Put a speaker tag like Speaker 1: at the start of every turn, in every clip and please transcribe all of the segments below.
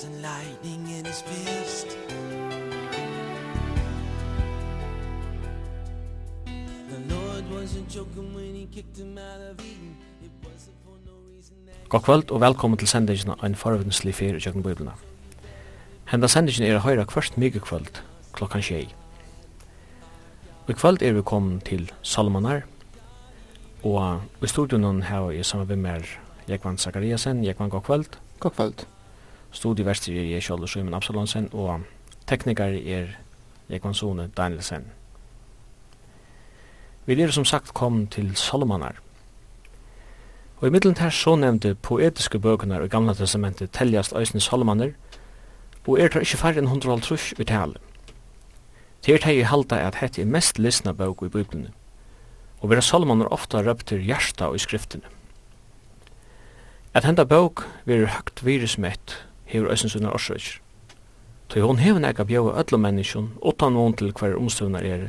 Speaker 1: claps and lightning in his fist The Lord wasn't joking when he kicked him out of Eden It wasn't for no reason that
Speaker 2: God kvöld og velkommen til sendingen av en forvindslig fyr i Jøkken bøyblina. Henda sendingen er a høyra kvart mykje kvöld klokkan tjei. Og kvöld er vi kommet til Salmanar og i studionen her er saman vi med Jekvann Zakariasen. Jekvann, god kvöld.
Speaker 3: God kvöld.
Speaker 2: Studieverster er jeg selv, Sjøymen Absalonsen, og tekniker er Jekon Sone Danielsen. Vi er som sagt kom til Salomonar. Og i middelen her så nevnte poetiske bøkene i Gamla Testamentet teljast Øysnes Salomonar, og er tar ikke færre enn 150 i tale. Til er teg i halda at hette er mest lysna bøk i Bibelen, og vera Salomonar ofta røpter hjarta og i skriftene. At henda bøk vera høgt virusmett hever eisen sina orsøkjer. Tøy hon hefur nekka bjøve öllu menneskjon, utan von til hver omstøvnar er.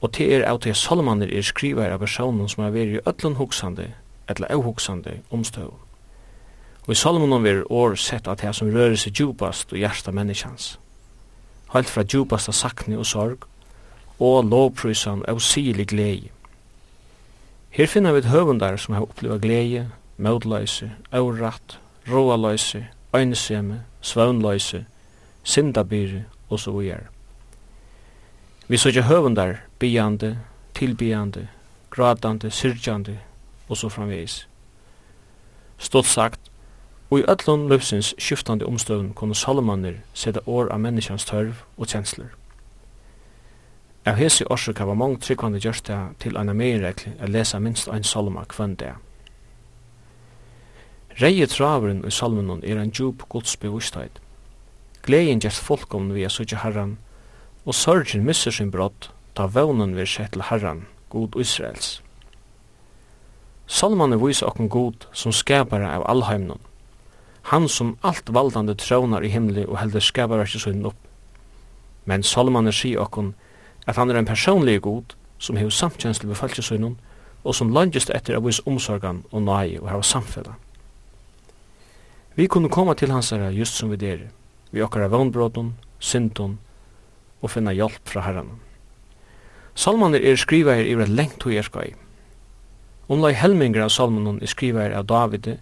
Speaker 2: Og til er av til Salomaner er skriver av personen som har veri öllun hugsande, eller avhugsande omstøv. Og i Salomonen er år sett at det som rører seg djupast og hjersta menneskjans. Halt fra djupast av sakne og sorg, og lovprysan av sili glei. Her finner vi et høvundar som har opplevd glei, mødleise, avratt, roaløysi, øynesemi, svøvnløysi, sindabiri og så videre. Vi søkje høvundar, biande, tilbiande, gradande, syrgjande og så framvegis. Stått sagt, og i öllun løpsins skiftande omstøvn kunne Salomonir sette år av menneskjans tørv og kjensler. Av hese årsøk hava mong tryggvande gjørst til anna meginregli a lesa minst ein salomar kvann dag. Reie traveren i salmenon er en djup gudsbevustheit. Gleien gjerst folkom vi er sutja herran, og sorgen misser sin brott, ta vevnen vi er sett til herran, god Israels. Salmanen viser okken god som skapare av allheimnon, han som alt valdande trånar i himli og helder skapare ikke sunnen opp. Men Salmanen sier okken at han er en personlig god som hever samtjensle befolkningssunnen og som landjest etter av vis omsorgan og nai og hava samfellan. Vi kunne komme til hansara just som vi dere, vi okkara vannbrådun, syndun og finna hjelp fra herran. Salmaner er skriva her et lengt hui erskai. Omlai helmingar av salmanen er skriva her av Davide,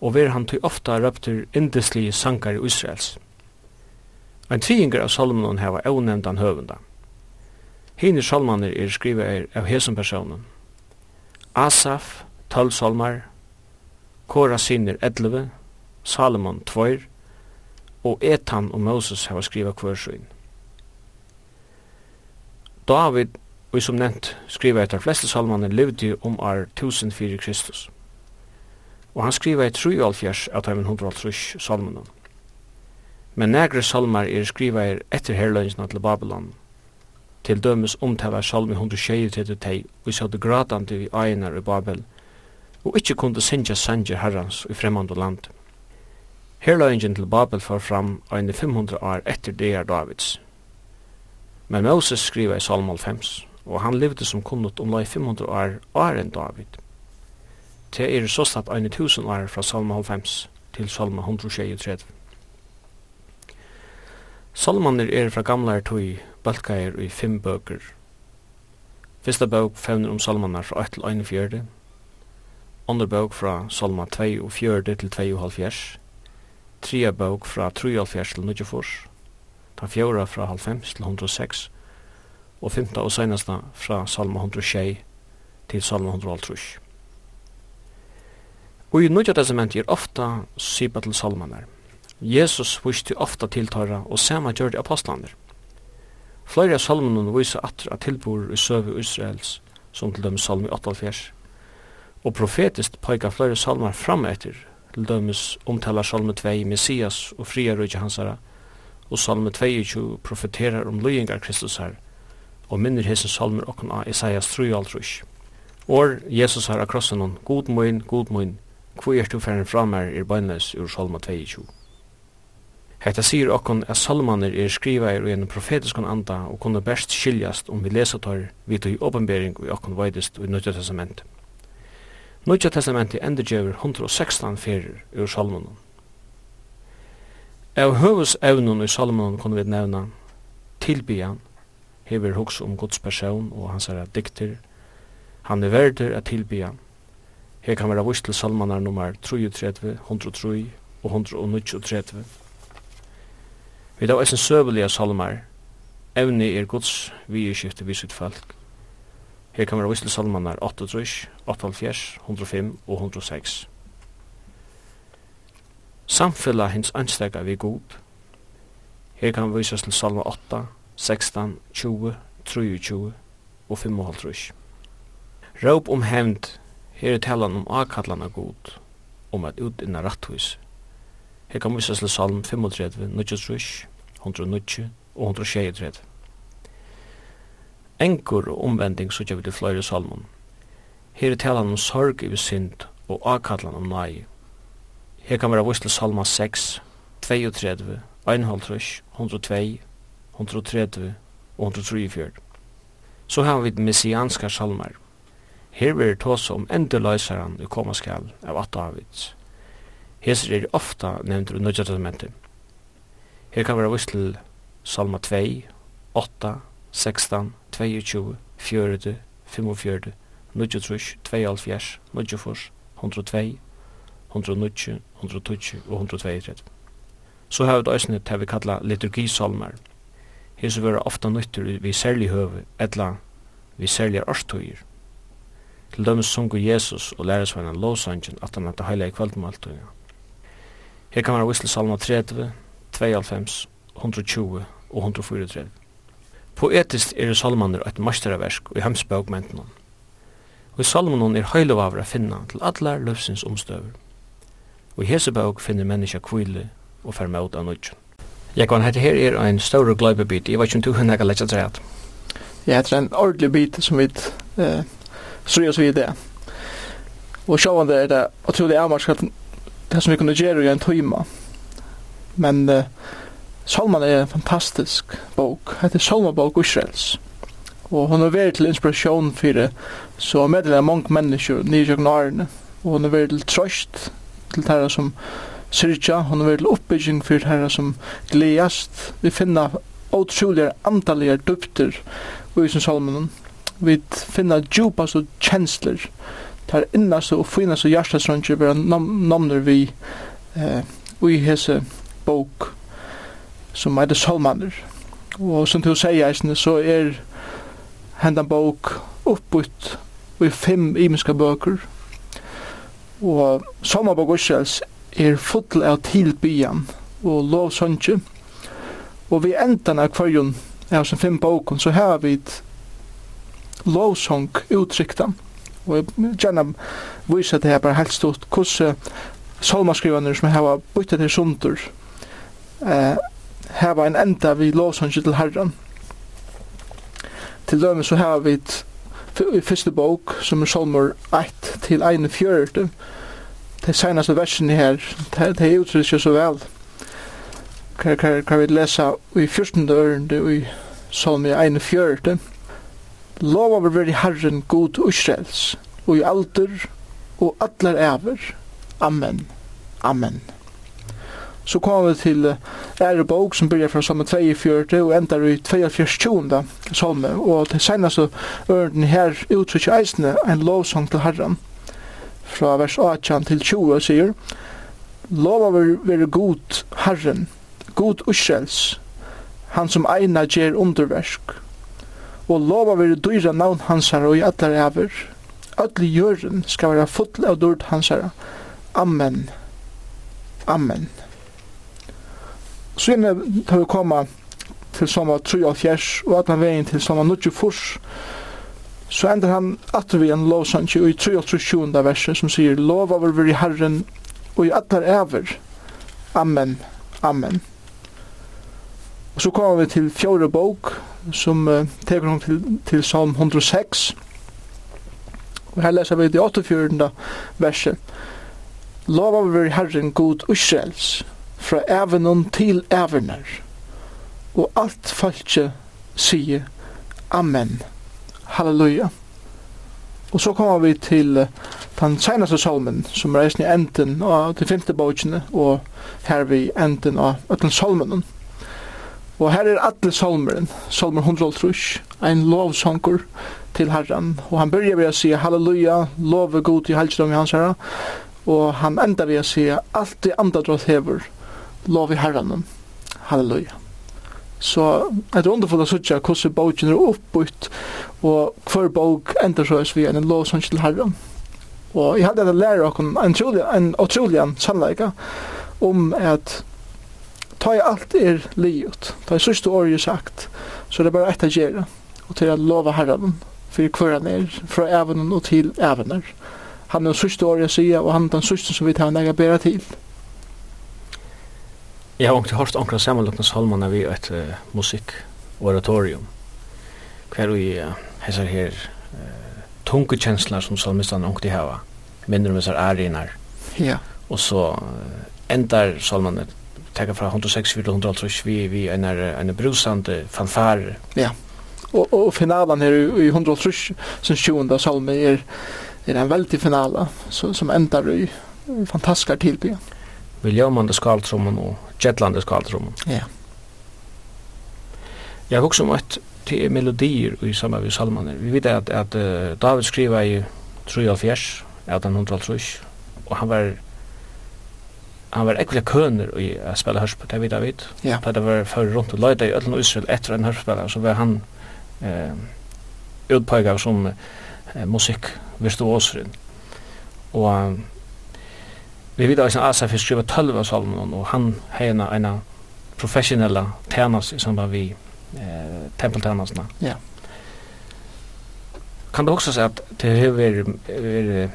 Speaker 2: og ver han tui ofta røptur indeslige sankar i Israels. Ein tvingar av salmanen heva avnevndan høvunda. Hini salmaner er skriva her av hesum personen. Asaf, 12 salmar, Kora sinir 11, Salomon 2, og Etan og Moses hava skriva hver. David, og som nevnt, skriva etter fleste salmane levde om ar 1004 Kristus. Og han skriva i 3,5 av taimen 150 salmane. Men negre salmar er skriva er etter herløynsna til Babylon, til dømes omtala salmi 120 til tei, og i det gradande vi einar i Babel, og ikkje kunde sinja sanger herrans i fremmande landet. Herløyingen til Babel får fram egne 500 år etter det er Davids. Men Moses skriver i Salm 5, og han levde som kunnet om lai 500 år år enn David. Det er så slapp 1000 år fra Salm 5 til Salm 133. Salmaner er fra gamla tog balkaer i fem bøker. Fyrsta bøk fevner om salmanar fra 8 til 41, andre bøk fra salma 2 og 4 til 2 og halvfjers, tria bók fra 3,5 til 94, den fjora fra 90 til 106, og femta og senasta fra salma 106 til salma 150. Og i nødja testamentet er ofta sypa til salmanar. Jesus viste ofta tiltara og sama gjør det apostlaner. Flere av salmene viser atra tilbor i søve Israels, som til dem salmi 88, og profetist peikar flere salmar fram etter til dømes omtalar Salme 2 Messias og friarøyke hansara, og Salme 22 profeterar om løyingar Kristus her, og minner hese salmer okken av Isaias 3 altrush. Or Jesus har akrossen hon, god moin, god moin, hvor er du færen fra meg er bøynles ur Salme 22. Hetta sier okken at salmaner er skriva er i en profetisk anda og kunne best skiljast om vi leser tar vidt i åpenbering og okken veidest i Nødja testamentet. Nødja testamenti endurgjevur 116 fyrir ur salmunum. Av høvus evnun i salmunum kunne vi nevna tilbyan, hever hos om Guds person og hans er dikter, han er verder at tilbyan. Her kan vera vist til salmanar nummer 33, 103 og 139. Vi da eisen søvelige salmar, evni er Guds vi skifte vi sitt folk, Her kan være visselsalmanar 8, 78, 105 og 106. Samfella hins anstega vi god. Her kan visas til salma 8, 16, 20, 23 og 55. Råp om hevnd. Her er talan om avkallan av god, om at utinna ratthus. Her kan visas til salm 35, 93, 190 og 136. Enkur og omvending sutja vi til fløyre salmon. Her er talan om sorg i synd og avkallan om nai. Her kan vera vissle salma 6, 32, 1,5, 102, 130 og 134. Så har vi messianska salmar. Her verður tås om endeløysaran i komaskall av at Davids. Hesir er ofta nevndur i Nødja Testamentet. Her kan vera vissle salma 2, 8, 16, 22, 40, 45, 93, 72, 94, 102, 190, 120 og 132. Så har vi det til vi kalla liturgisalmer. Hese vera ofta nyttur vi særlig høve, etla vi særlig årstøyer. Til dømes sungu Jesus og læresveinen lovsangen at han hatt heilig i. Her kan være visselsalma 30, 92, 120 og 134. Poetiskt er salmaner et masteraversk i hemsbøkmenten. Og i salmanen er høylovavra finna til allar løvsins omstøver. Og i Hesebøg finner menneska kvile og fer med av nødgjøn. Jeg kan hette her er en større gløybebit, jeg vet ikke om du henne kan lette seg rett.
Speaker 3: Ja, det er en ordentlig bit som vi eh, strøy oss vid det. Og sjåan det er det, og trolig er det som vi kunne gjøre i en tøyma. Men eh, Salman er en fantastisk bok. Det er Salman-bok Israels. Og hun er vært til inspirasjon for det. Så medlem er mange mennesker nye jøgnarene. Og hun er vært til trøst til det som syrja. Hun er vært til oppbygging for det som gledast. Vi finner utroligere antallige dupter i sin salmen. Vi finner djupast og kjensler. Det er innast og finast og hjertestrønger vi har namner vi eh, i hese bok som er det Solmaner. Og som du sier, eisne, så er hendan bok oppbytt i fem imenska bøker. Og Salmabok Israels er full av tilbyan og lovsønge. Og vi endan av kvarjon av sin fem boken, så har vi et lovsong uttrykta. Og jeg gjerne viser det her bare helt stort hvordan salmaskrivene som har byttet til sunder eh, hava en enda vi lovsangi til Herren. Til dømes så hava vi i første bok, som er Salmer 1 til fjörde. Det senaste versene her, det er uttrykker så vel. Kan kan, kan vi lesa i 14. ørende i Salmer fjörde, Lova var veri Herren god Israels, og i alder og atler æver. Amen. Amen. Så kom vi til ære bok som byrjar fra salme 42 og ender i 42. salme. Og til seneste ørenden her uttrykker eisene en lovsang til Herren. Fra vers 18 til 20 sier Lova være god Herren, god Israels, han som eina gjer underversk. Og lova vil dyra navn hansara og i allar æver. Ötli jörren skal være full av dyrt hans her Amen. Amen. Så inne tar vi komma til sommer 73 og atna veien til sommer 94 så ender han atter vi en lovsanki og i 3.7. verset som sier lov over vi herren og i atler ever Amen, Amen og så kommer vi til fjore bok som uh, teker hon til, til salm 106 og her leser vi det 84. verset lov over vi herren god Israels fra evnen til evner. Og alt falskje sier Amen. Halleluja. Og så kommer vi til den senaste salmen, som er i enden av de femte bøkene, og her vi enden av den salmen. Og her er alle salmeren, salmer 150, en lovsonker til Herren. Og han börjar ved å si halleluja, love god i helgedom i hans herre, og han enda ved å si alt det andre drott hever, lov i herren. Halleluja. Så er det underfullt å sutja hvordan bogen er oppbytt, og hver bog ender så vi en lovsang til herren. Og jeg hadde lært oss en, trolig, en utrolig sannleika om at ta i alt er livet, ta i sørste året sagt, så det er det bare etter gjerne, og til å lova herren, for hver han er, fra evnen og til evner. Han er den sørste året sier, og han er den sørste som vi tar en egen bedre til.
Speaker 2: Jeg har ikke hørt omkring sammenlokna salmene vi et uh, musikkoratorium. Hver vi uh, hessar her uh, tunge kjensler som salmistene omkring hava, mindre om hessar ærinar.
Speaker 3: Ja.
Speaker 2: Og så uh, endar salmene teka fra 106 til 150 vi, vi en, er, en brusande fanfare.
Speaker 3: Ja. Og, og finalen her i 150 som 20. salme er, er en veldig finale så, som endar i fantastiska tillbyggen.
Speaker 2: Vi ljömande skaltrummen och Gjetlande skaldrum.
Speaker 3: Ja.
Speaker 2: Jeg har om at det er melodier i samme vi salmaner. Vi vet at, at uh, David skriva i 73, 1803, og han var han var ekvile køner i å spille hørspil, det vet jeg vet.
Speaker 3: Ja.
Speaker 2: Da det var før rundt og løyde i Øtland og Israel etter en hørspiller, så var han eh, utpøyga som eh, musikkvirtuoseren. Og um, Vi vet at Asaf skriver 12 av salmen, og han har en professionella tænas i samband vi eh, tempeltænasene.
Speaker 3: Ja.
Speaker 2: Kan du også si at det har vært eh,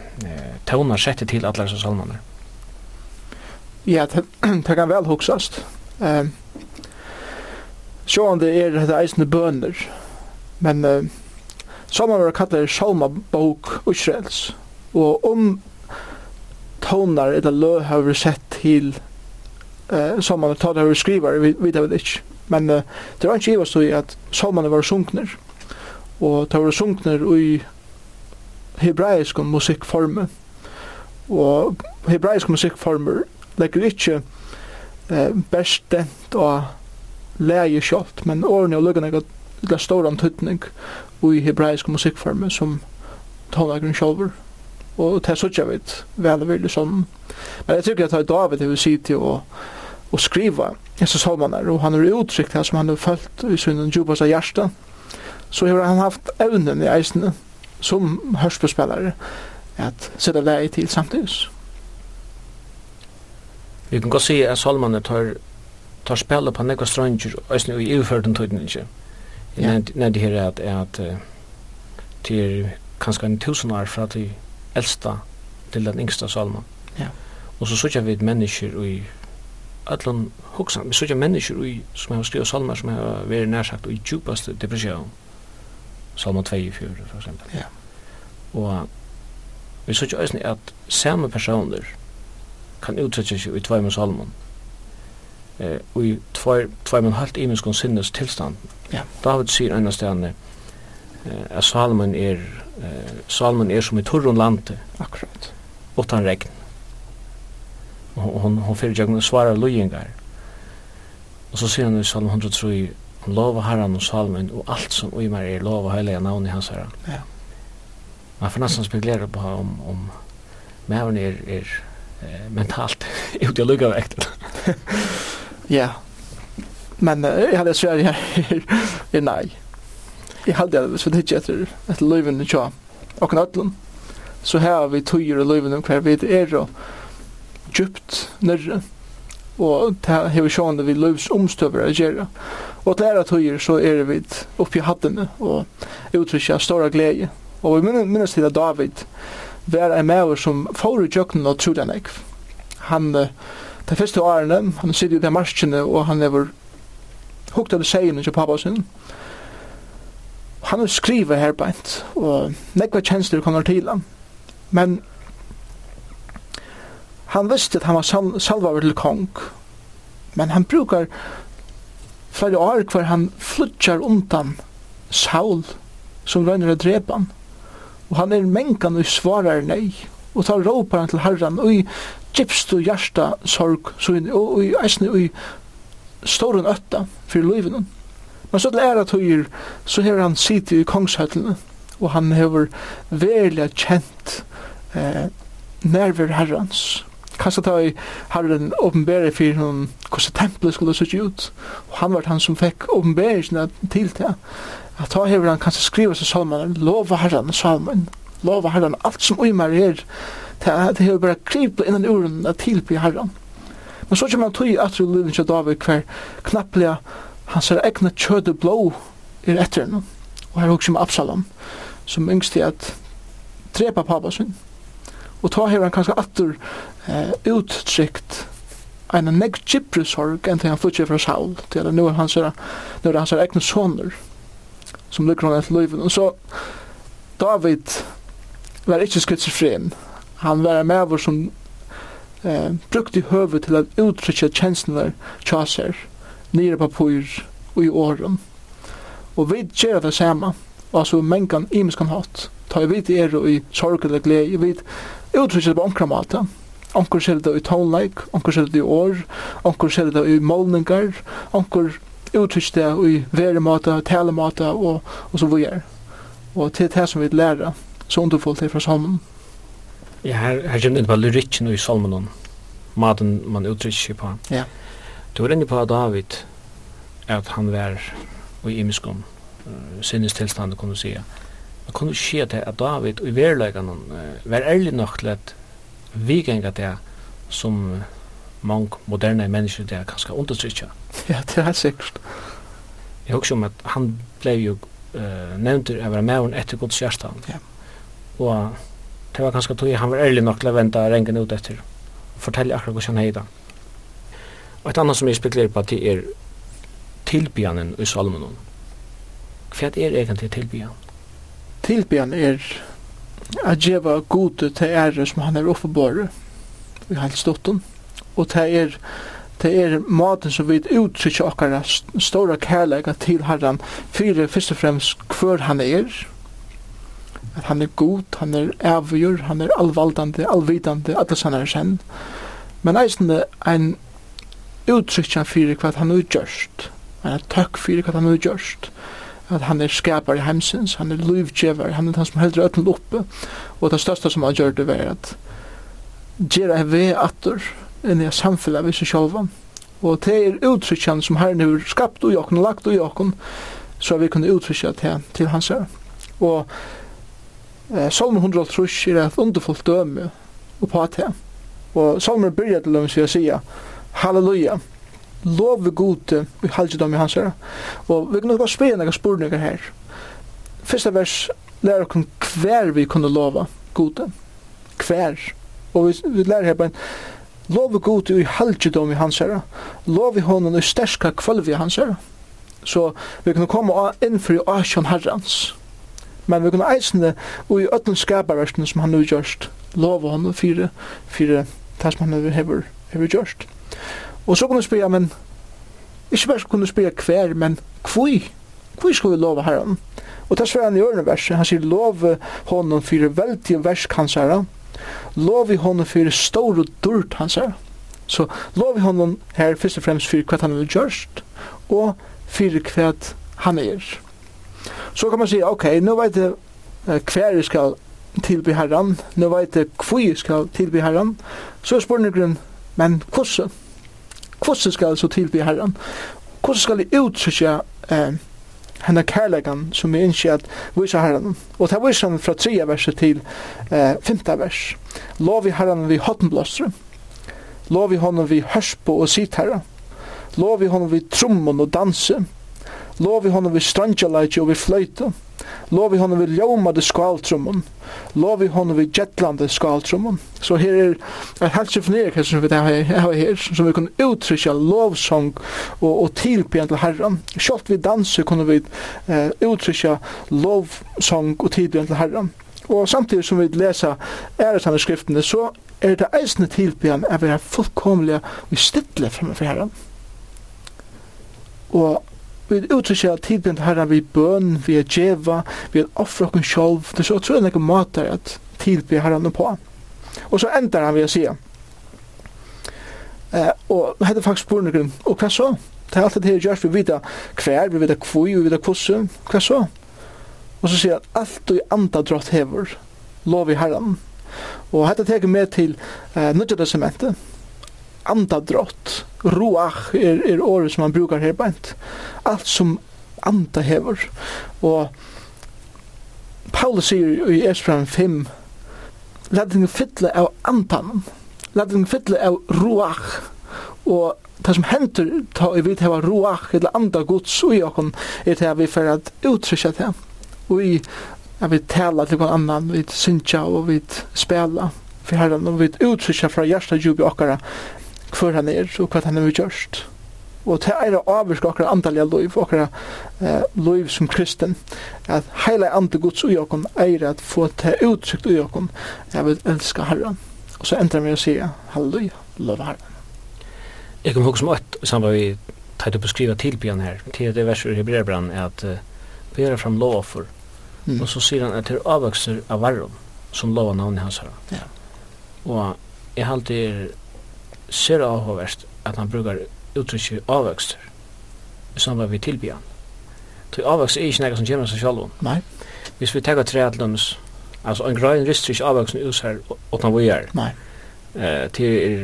Speaker 2: tøvner sett til alle disse salmene?
Speaker 3: Ja, det, det kan vel huksast. Um, det er det eisende bønder, men uh, salmene var kallet salmabok Israels, og om tonar eller lø har vi sett til eh som man tar det skriver vi vet det ikke men uh, det var ikke så at salmene var sunkner og det var sunkner i hebraisk musikkformer og hebraisk musikkformer legger ikke eh, bestent og leie kjalt men årene og lukkene er det stor antydning i hebraisk musikkformer som tonlagren sjálfur og det er sånn jeg vet vel og veldig sånn men jeg tykker at David jeg vil si til å å skrive Jesus Holmanar og han har uttrykt det som han har følt i sin djupasta hjerte, så har han haft evnen i eisene som hørspillspillere at sætta lei til samtidig
Speaker 2: Vi kan godt si at Salmaner tar, tar spillet på nekva stranger eisne i uførten tøyden ikke
Speaker 3: Ja.
Speaker 2: Nei, det her er at, at, at til kanskje en tusen år fra til eldsta til den yngsta salmen.
Speaker 3: Ja.
Speaker 2: Og så søkja vi mennesker i allan hugsan, vi søkja mennesker i, som har skrivet salmer som har vært nærsagt i djupast depression. Salma 2 i 4, for eksempel.
Speaker 3: Ja.
Speaker 2: Og vi søkja òsni at samme personer kan utsetja seg i tveimen salmen eh, og i tvei- tveimen halvt imenskon sinnes tilstand.
Speaker 3: Ja.
Speaker 2: David sier ennast til henne, at Salmon er, Salmon er som i turrun lande.
Speaker 3: Akkurat.
Speaker 2: Utan regn. Og hon, hon fyrir jeg svarar lujingar. Og så sier han i Salmon 103, han lova herran og Salmon og alt som ui mer er lova heilige navn i hans herran.
Speaker 3: Ja.
Speaker 2: Man får nesten spekulera på om, om mævren er, er eh, mentalt ut i lukkavekt.
Speaker 3: ja, men uh, jeg hadde svært her, er nei jeg hadde det, hvis vi ikke etter, etter løyvene tja, og knøtlen, så her har vi tøyer og løyvene hver vi er og djupt nørre, og det har vi sjående vi løyvs omstøver å gjøre. Og til ære tøyer så er vi oppi hattene og uttrykja ståra glede. Og vi minnes til at David var en maver som får i jøkken og trodde han ikke. Han, de første årene, han sitter i de marskene og han lever hukta av seien til pappa sin, han skriver her bænt, og nekva kjensler kommer til han. Men han visste at han var sal salvaver til kong, men han brukar flere år hver han flytjar undan Saul, som røyner å drepa han. Og han er mengan og svarar nei, og tar råpar han til herran, og i gypst og hjärsta sorg, og i eisne og i storun ötta, fyrir løyvenen. Men så til æra tøyer, så har han sitt i kongshøtlene, og han har veldig kjent eh, nerver herrens. Kanskje da herren åpenbærer for noen hvordan tempelet skulle se ut, og han var han som fikk åpenbæringen til det. At da har han kanskje skrivet seg salmen, lova herren salmen, lova herren alt som uimer er, det har bare krypet innan uren til på herren. Men så kommer han tøy at du lever ikke David hver knapplega han ser egna kjøde blå er etter henne. Og her hukser med Absalom, som yngst til at trepa pappa sin. Og ta hever han kanskje atter eh, uttrykt en negg gypre sorg enn til han flytje fra Saul, til at nu er han ser, nu er han ser egna soner som lykker han etter løyven. Og så David var ikke skizofren. Han var med vår som eh, brukte høvet til at uttrykke tjenestene tjaser nere papur og i åren. Og vi gjør det samme, og så mengan imenskan hatt. Ta vi vidt er og i sorg eller glede, vi uttrykker på omkra måte. Onkur ser det i tonleik, onkur ser det i år, onkur ser det i målningar, onkur uttrykker det i veremåte, talemåte og, og så videre. Og til det som vi lærer, så underfullt det fra salmen.
Speaker 2: Ja, her, her kommer det bare lyrikken i salmen, maten man uttrykker på.
Speaker 3: Ja. Yeah.
Speaker 2: Du var inne på David, at han var i imiskum, uh, sinnes tilstand, kan du sige. Men kunne du sige til at David i verleggene uh, var ærlig nok til at vi ganger det som mange moderne mennesker det er ganske undertrykja.
Speaker 3: Ja, det er helt sikkert.
Speaker 2: Jeg husker om at han ble jo uh, nevnt av å være med etter Guds hjerte.
Speaker 3: Ja.
Speaker 2: Og det var ganske tog, han var ærlig nok til å vente rengen ut etter og fortelle akkurat hvordan han heida. Mm Og et annet som jeg spekulerer på, det er tilbyanen i salmen. Hva er egentlig tilbyan?
Speaker 3: Tilbyan er at djeva gode til ære som han er oppebåret i halvstotten. Og det er, det er maten som vi uttrykker okkara stora kærleika til herran fyrir først og fremst hver han er at han er god, han er avgjur, han er allvaldande, allvidande, atlas sannar er kjenn. Men eisende en uttrykkja fyrir hva han er gjørst. Han er tøkk fyrir hva han er gjørst. At han er skapar i heimsins, han er livgjevar, han er han som heldur öllum oppe. Og det største som han gjør det var at gjera er vei atur inn i samfunnet vi seg sjálfan. Og det er uttrykkjan som herren har skapt ui jokken og lagt ui jokken, så vi kunne uttrykja til, til hans her. Og eh, Salmer 103 er et underfullt døme på at det. Og Salmer byrja til dem sier Halleluja. Lov vi gode i halvdom i hans her. Og vi kan nok bare spille noen spurningar her. Fyrsta vers lærer oss hver vi kunne lova gode. Hver. Og vi, vi lærer her på en lov vi god i halvdom i hans herre. Lov vi honom i sterska kvalvi i hans herre. Så vi kan komme innfri i asjon herrans. Men vi kan eisne og i ötlen skaparversen som han nu gjørst lova honom fyrir fire, det som han hever, hever gjørst. Og så kunne jeg spyrja, men ikke bare kunne jeg spyrja hver, men kvui? Kvui skal vi lova herren? Og det sveran i ørne verset, han sier lov honom fyrir veldig versk hans herra, love honom fyrir stor og durt hans herra. Så love honom her først og fremst fyrir hva han har gjørst, og fyrir hva han er. Så kan man si, ok, nå vet jeg hver jeg skal tilby herran, nå vet jeg hva jeg skal tilby herran, så er spørningen Men hvordan? Hvordan skal jeg så tilby Herren? Hvordan skal jeg uttrykke eh, henne kærlegan som jeg innskjer at viser Herren? Og det viser han fra 3 verset til eh, 5 vers. Lov i Herren vi hottenblåsere. Lov i honom vi hørspo og sitherre. Lov i honom vi trommon og danse. Lov i honom vi strandjaleitje og vi fløyte. Lov Lov i honom vid ljómade skaltrummun. Lov i honom vid jettlande. Så her er en helt symfonier som vi har her, som vi kunne uttrykja lovsong og, og tilbyen til herran. Sjalt vi danser kunne vi eh, uttrykja lovsong og tilbyen til herran. Og samtidig som vi leser æresanne skriftene, så er det eisne tilbyen er vi er fullkomlige og stille fremme for herren. Og vi uttrykker at tiden herre vi bøn, vi er djeva, vi er offre okken sjolv, det er så utrolig nekka måter at tid blir på. Og så endar han vi å si. Eh, og hette faktisk spurningen, og hva så? Det er alt det her gjørs, vi vita hver, vi vita kvui, vi vita kvossu, hva så? Og så sier han, alt du anda drott hever, lov i herren. Og hette teker med til eh, nødja testamentet, andadrott. Ruach er, er året som man brukar her bænt. Alt som anda hever. Og Paulus sier i Esbran 5, Lad den fytle av andan. Lad den fytle av ruach. Og det som henter, ta i vidt heva ruach eller anda gods ui okon er det vi for at utrykja det. Og i at vi tala til kon annan, vi synsja og vi spela for herren og vi utrykja fra djup i okkara hver han er og hva han har gjort. Og det er å avvirke okra andalige liv, okra eh, liv som kristen, at heila andre gods ui okon er at få det uttrykt ui okon, jeg vil elska herren. Og så endrar vi å si, halleluja, lov herren.
Speaker 2: Jeg kommer huske som ett, samband vi tar det beskriva tilbyen her, til det verset i Hebreerbrann, er at uh, bera fram lov for,
Speaker 3: mm.
Speaker 2: og så sier han at det er avvokser av varron, som lov av navnet hans herren.
Speaker 3: Ja.
Speaker 2: Og jeg halte er ser avhåverst at han brukar uttrykkje avvøkster i samband vi tilbyan. Så avvøkst er ikke nekka som kommer seg sjalv.
Speaker 3: Nei.
Speaker 2: Hvis vi tegger tre atlums, altså en grøyn rister ikke avvøksten ut her åttan vi er.
Speaker 3: Nei.
Speaker 2: Eh, til er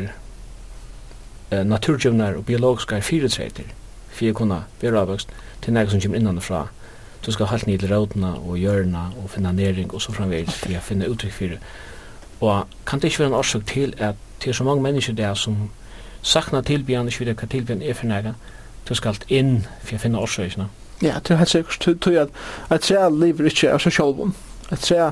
Speaker 2: eh, naturgjøvnar og biologiska fyretreiter for å kunne være avvøkst til nekka som kommer innanfra. Du skal halt ned til rådene og hjørna og finna næring og så framvegis for å finne uttrykk for det. Og kan det ikke være en årsak til at det er så mange mennesker der som sakna tilbyan, ikke videre hva tilbyan er for nære, du skal alt inn for å finne årsøkene.
Speaker 3: Ja, det er helt sikkert, tror jeg at tre lever ikke av seg selv om. At tre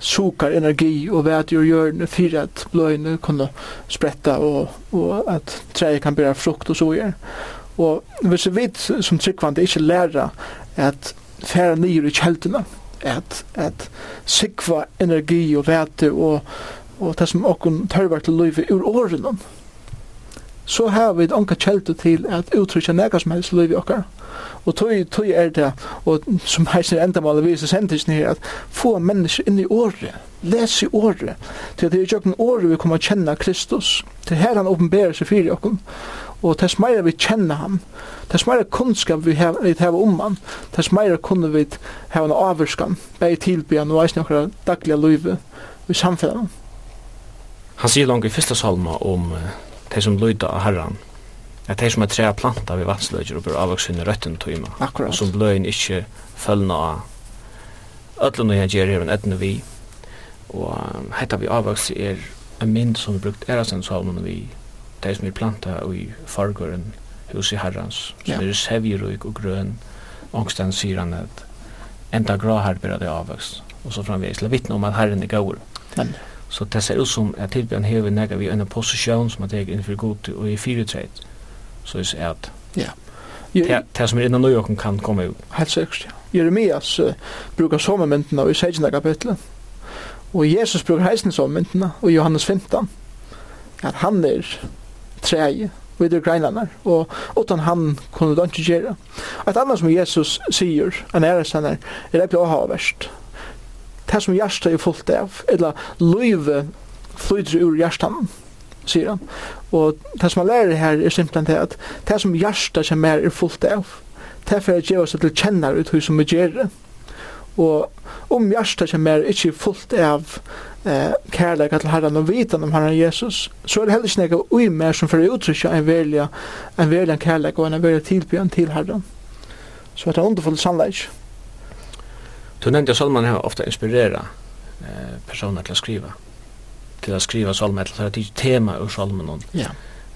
Speaker 3: sukar energi og vet jo gjør det for at bløyene kunne spretta og, og at treet kan bære frukt og så gjør. Og hvis vi vet som tryggvande ikke lærer at færre nyer i kjeldene, at, at sikva energi og vete og og det som okkun tørvar til løyve ur årenom, så har vi anka kjeldu til at uttrykja nega som helst løyve okkar. Og tog, tog er det, og som heisner endamålet vi så sendes nir, at få mennesker inn i året, les i året, til at det er jo året vi kommer å kjenne Kristus, til her han åpenberer seg fyrir okkun, og tess meira vi kjenner ham, tess meira kunnskap vi hava hev om han, tess meira kunne vi hava en avvurskan, bæg tilbyan og eisne okkar daglige løyve i samfunnet.
Speaker 2: Han sier langt i fyrsta salma om uh, de som løyda av herran, at de som er trea planta ved vatsløyder og bør avvaksynne røtten tøyma,
Speaker 3: Akkurat.
Speaker 2: som bløyen ikkje følna av öllun og gjer her en etne vi, og um, heita vi avvaks er en mynd som vi brukt erasen salmen vi, de som er planta i fargåren, hos i herrans, som
Speaker 3: ja.
Speaker 2: er sevjeruik og grøn, ångsten sier han at enda gra her bør det avvaks, og så framvis la vittne om at herren er gaur.
Speaker 3: Men,
Speaker 2: Så det ser ut som at tilbjørn hever nega vi en posisjon som at jeg innenfor god og i fire fyretreid. Så jeg ser at
Speaker 3: ja.
Speaker 2: det det som er innan nøyåken kan komme ut.
Speaker 3: Helt sikkert, ja. Jeremias uh, brukar sommermyndene i 16. kapitlet. Og Jesus brukar heisen sommermyndene i Johannes 15. At han er treie vid de greinarna og utan han kunne de ikke gjøre. Et annet som Jesus sier, en ära er, är det ha verst det som hjertet er fullt av, eller løyve flyter ur hjertet, sier han. Og det som han lærer her er simpelthen det at det som hjertet som er er fullt av, det er for å gjøre oss til kjenner ut som vi gjør det. Og om hjertet som er ikke fullt av eh, kærleik til herren og vitan om herren Jesus, så er det heller ikke noe ui mer som fyrir uttrykja en velja, en velja kærleik og en velja tilbjørn til herren. Så det er underfullt sannleik.
Speaker 2: Du nevnte at salman har ofta inspirera eh, personer til å skriva til å skriva salman, til å ta tema ur salman
Speaker 3: ja.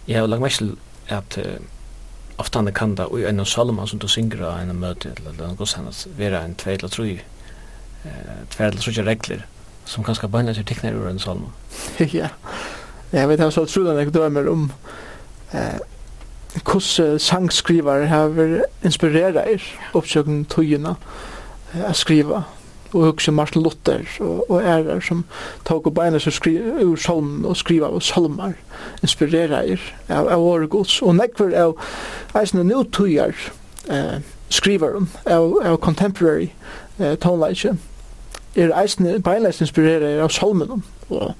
Speaker 2: jeg har lagt meg til at uh, ofta han kan da ui en salman som du synger av en møte eller noe sånt vera en tvei eller tru tvei eller tru regler som kanskje bønner til tekner ur en salman
Speaker 3: ja jeg vet han så trodde han dømer om eh, hvordan sangskrivar har inspireret er oppsøkken tøyene og att skriva och också Martin Luther och, och ärar som tog upp ena som skri, ur salmen och skriva av salmar inspirera er av, av våra gods og nekver av eisne nu nutøyar eh, skrivarum av, av contemporary eh, tonelage er eisne beinleis inspirera er av salmen og,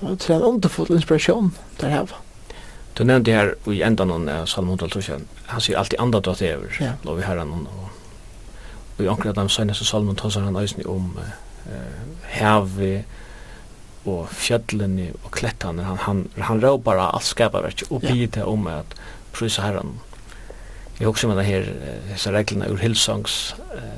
Speaker 3: og til en underfull inspiration der hava
Speaker 2: Du nevnte her i enda noen av Salmon 12 han sier alltid andre at det er,
Speaker 3: ja.
Speaker 2: lov i herren og og i anker av dem søgneste salmen tåsar han eisen om uh, hevet og fjöllene og klettene han, han, han rau bara alt skaparverk og bidde om at prysa herran jeg husker med det her disse reglene ur Hillsongs uh,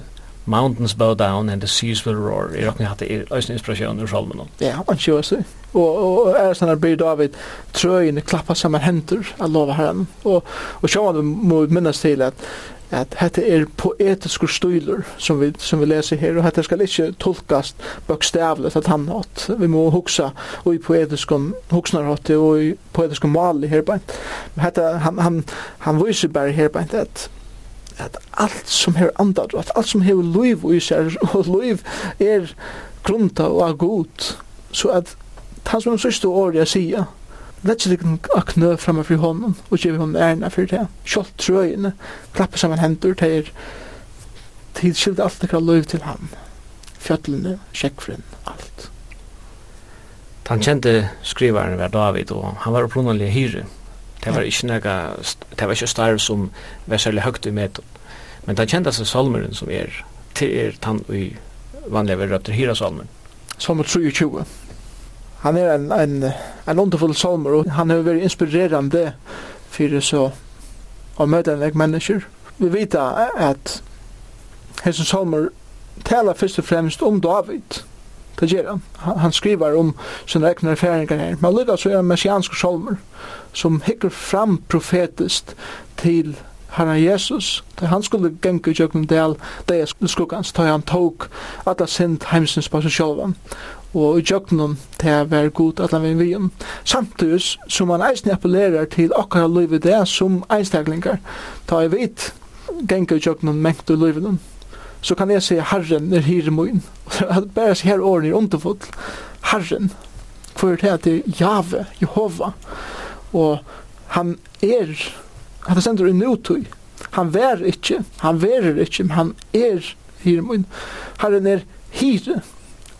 Speaker 2: Mountains bow down and the seas will roar. Jeg råkner hatt det eisen inspirasjon ur salmen
Speaker 3: ja, han kjøy seg og, og er sånn at blir David trøyene klappa saman hendur av lova herran og, og sjåan vi må minnes til at at hette er poetiske stílur som vi som vi leser her og hette skal ikke tolkast bokstavligt at han hatt. vi må hugsa og i poetiske hugsnar hatt og i poetiske mali her beint hetta han, han, han vísir bara her beint at at alt som her andad at alt som hevur lív og sér og lív er grunta og er god så at tað sum sístu orð ja Vetjelikken akne framme fri hånden, og gjev hånden ærna fyrir det. Kjolt trøyene, klappe saman hendur, det er tidskilt alt ekkert lov til hann. Fjøtlene, sjekkfrinn, alt.
Speaker 2: Han kjente skrivaren var David, og han var opprunnalig hyre. Det var ikke nega, det var ikke starv som var særlig høgt i metan. Men han kjente seg salmeren som er, til er tann og vanlige verrøpter hyra salmeren.
Speaker 3: Salmer 23 han er en, en, en underfull salmer, og han er veldig inspirerende for så å møte en vekk mennesker. Vi vet at Hesen Salmer taler først og fremst om David. Det gjør han. Han skriver om sine egne erfaringer her. Men lyder så er han messianske salmer som hikker fram profetisk til Herren Jesus, da han skulle genge i jøkken Del, det er skulle da han tok at han sendt heimsins på seg sjølvan, og i jøknum til var god at han vil vi om. Samtidig som han eisen appellerer til akkara liv i det som einstaklingar, ta jeg vit, genga i jøknum mengt i livet så kan jeg se herren er hiremoin. Bare se her åren er underfull. Herren, for det er til Jave, Jehova, og han er, han sender i nutøy, han vær ikke, han verer ikke, han er hiremoin. Herren er hire,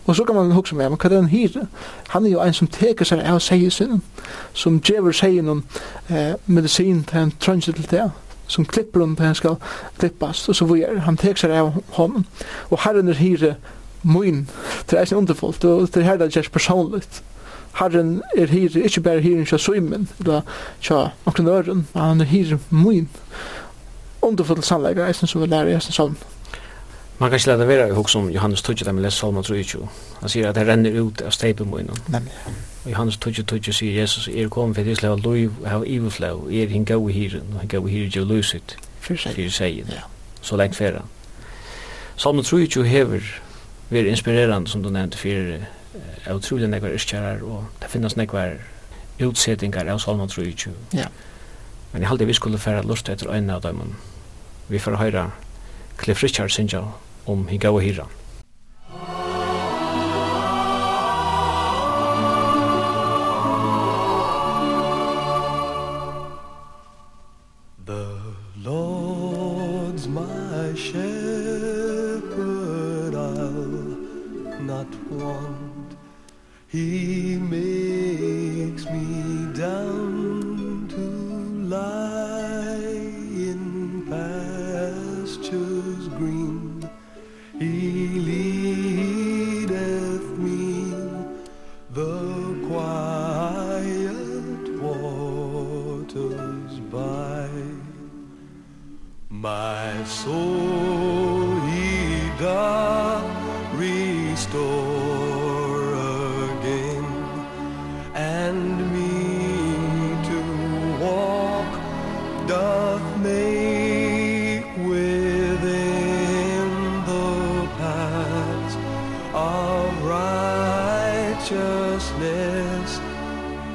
Speaker 3: Og så kan man hugsa med, men hva er den hire? Han er jo en som teker seg av seiesin, som djever seien om eh, medisin til en trønse til det, som klipper hon til han skal klippast, og så vujer, han teker seg av honom. Og herren er hire moin, det er eisen underfullt, og det er her det er personligt. Herren er hire, ikke bare hiren kja suimen, eller kja omkring øren, han er hire moin. Underfullt sannleggere, eisen som vi lærer i eisen salmen.
Speaker 2: Man kan ikke lade være i hoksom Johannes Tudje, da vi leser Salman 3.20. Han sier at det renner ut av steipen på innan.
Speaker 3: Nemlig.
Speaker 2: Og Johannes Tudje, Tudje sier Jesus, er kom for Israel, loiv, av iveflau, er hin gau i hiren, og hin gau i hiren jo lusit, fyrir seien, så lengt færa. Salman 3.20 hever veri inspirerande, som du nevnte, fyrir er utrolig nekvar iskjærar, og det finnes nekvar utsettingar av Salman 3.20.
Speaker 3: Ja.
Speaker 2: Men jeg halte vi skulle færa lust etter øyne av dem, vi får høyra Cliff Richard synger om hin goa Hira.
Speaker 1: The Lord's my shepherd, I'll not want. He righteousness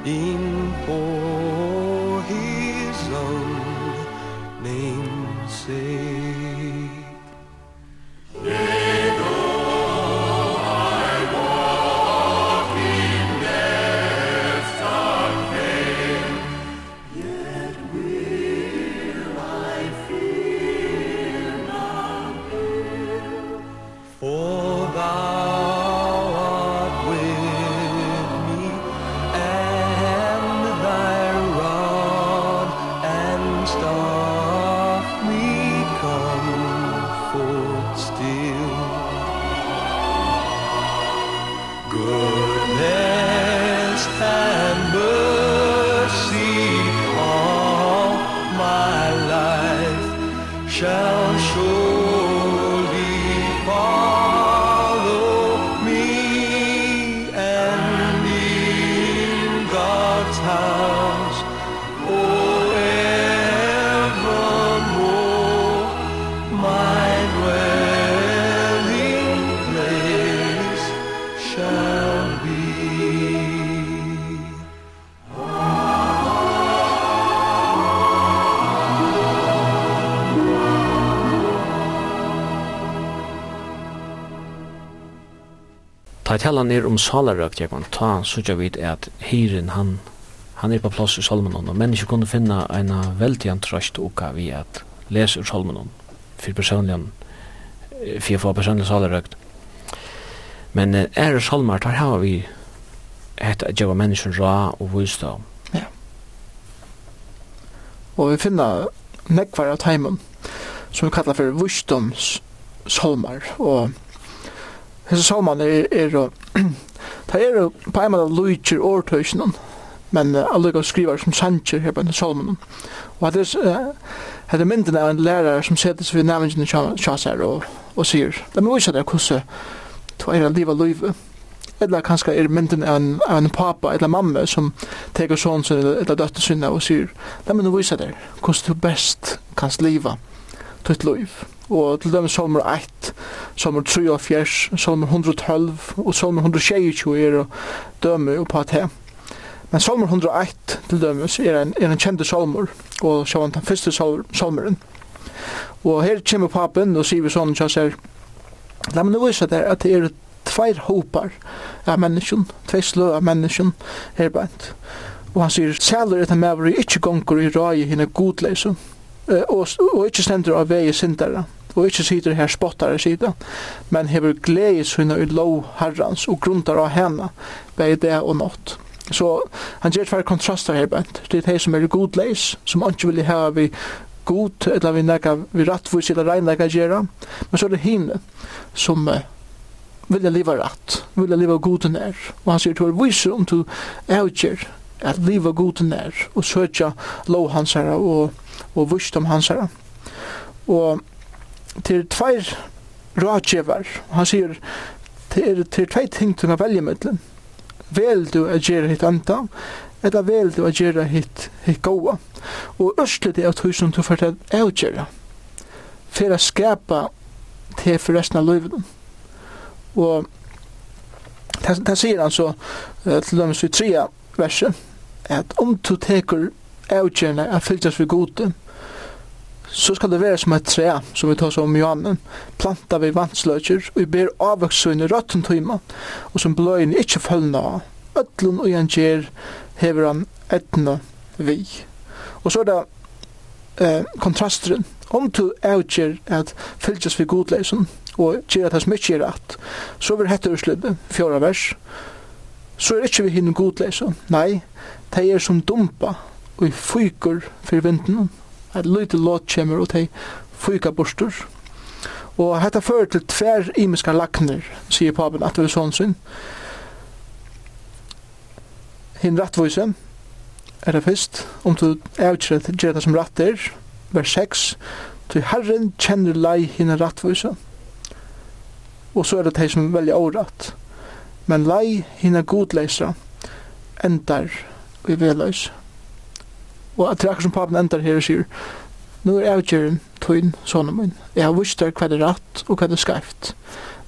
Speaker 1: in for his own name's sake
Speaker 2: tala ner om salarøk, jeg kan ta, så jeg vet at hyren han, han er på plass i Salmonon, og mennesker kunne finne en veldig antrøst uka vi at lese ur Salmonon, for personlig, for å få personlig salarøk. Men er salmar, der har vi et at jeg var mennesker ra og vusdom. Ja.
Speaker 3: Og vi finner nekvar av teimen, som vi kallar for vusdoms salmar, og Hesa salman er er ta er på ein måte lúchir ortøsnan, men alluga skrivar som sancher her på den salman. Og at er hetta myndin av ein lærar som seg við namngin chasar og og sigur. Ta mun vísa der kussu to er liva lúva. Eller kanskje er myndin av en, av en pappa eller mamma som teker sånn sin eller døtter sinne og sier, la meg nå vise hvordan du best kan liva. ditt liv og til dem salmer 1, salmer 73, salmer 112 og salmer 122 er dømme på at her. Men salmer 101 til dømes er en, er en kjente salmer, og så var den første salmeren. Og her kommer papen og sier vi sånn, så sier, la meg nå vise der at det er tveir hopar av menneskjen, tveir slø av menneskjen her bænt. Og han sier, sæler etter mævri ikkje gonger i rai hinne godleise, og, og ikkje stendur av vei sindara, og ikkje sitter her spottare sida, men hever glede sinne i lov herrans og grundar av henne, bei det og nått. Så han gjør tvær kontrastar her, Bent. Det er de som er godleis, som ikke vil ha vi god, eller vi nekka vi rattvis eller regnlega gjerra, men så er det henne som uh, vilja leva rætt, vilja leva god nær. Og han sier, du er viser om du avgjer at leva god nær, og søtja lov hans herra og, og vist om hans herra. Og til tveir rådgjevar. Han sier, til, til tvei ting du kan velge mellom. Vel du å gjøre hitt anda, eller vel du å gjøre hitt, hitt goa. Og østlet er tog som du får til å gjøre. For å skapa til for resten av livet. Og det, det sier han så til dem i trea verset, at om du teker avgjørende er fyllt for gode, så skal det være som et tre, som vi tar oss om i Johanen, planta vi vannsløkjer, og vi ber avvøksøyne røtten tøyma, og som bløyene ikkje følna av. Øtlen og en gjer hever han etna vi. Og så er det eh, kontrasteren. Om du avgjer at fylgjes vi godleisen, og gjer at det som mykje er rett, så vil hette urslippet, fjorda vers, så er ikkje vi hinn godleisen. Nei, det er som dumpa, og fyker for vinden, at lite lot kjemur og tei fyka bostur. Og hetta fører til tver imiska lakner, sier papen at det er sånn sin. Hinn rattvise, er det fyrst, om du avgjør at det som ratt er, vers 6, til Herren kjenner lei hinn rattvise, og så er det de som velger året. Men lei hinn godleisra endar i veløys. Og at det er som papen endar her og sier, nu er avgjøren tøyn, sånne min. Jeg har vist der hva det er rett og hva det er skreft,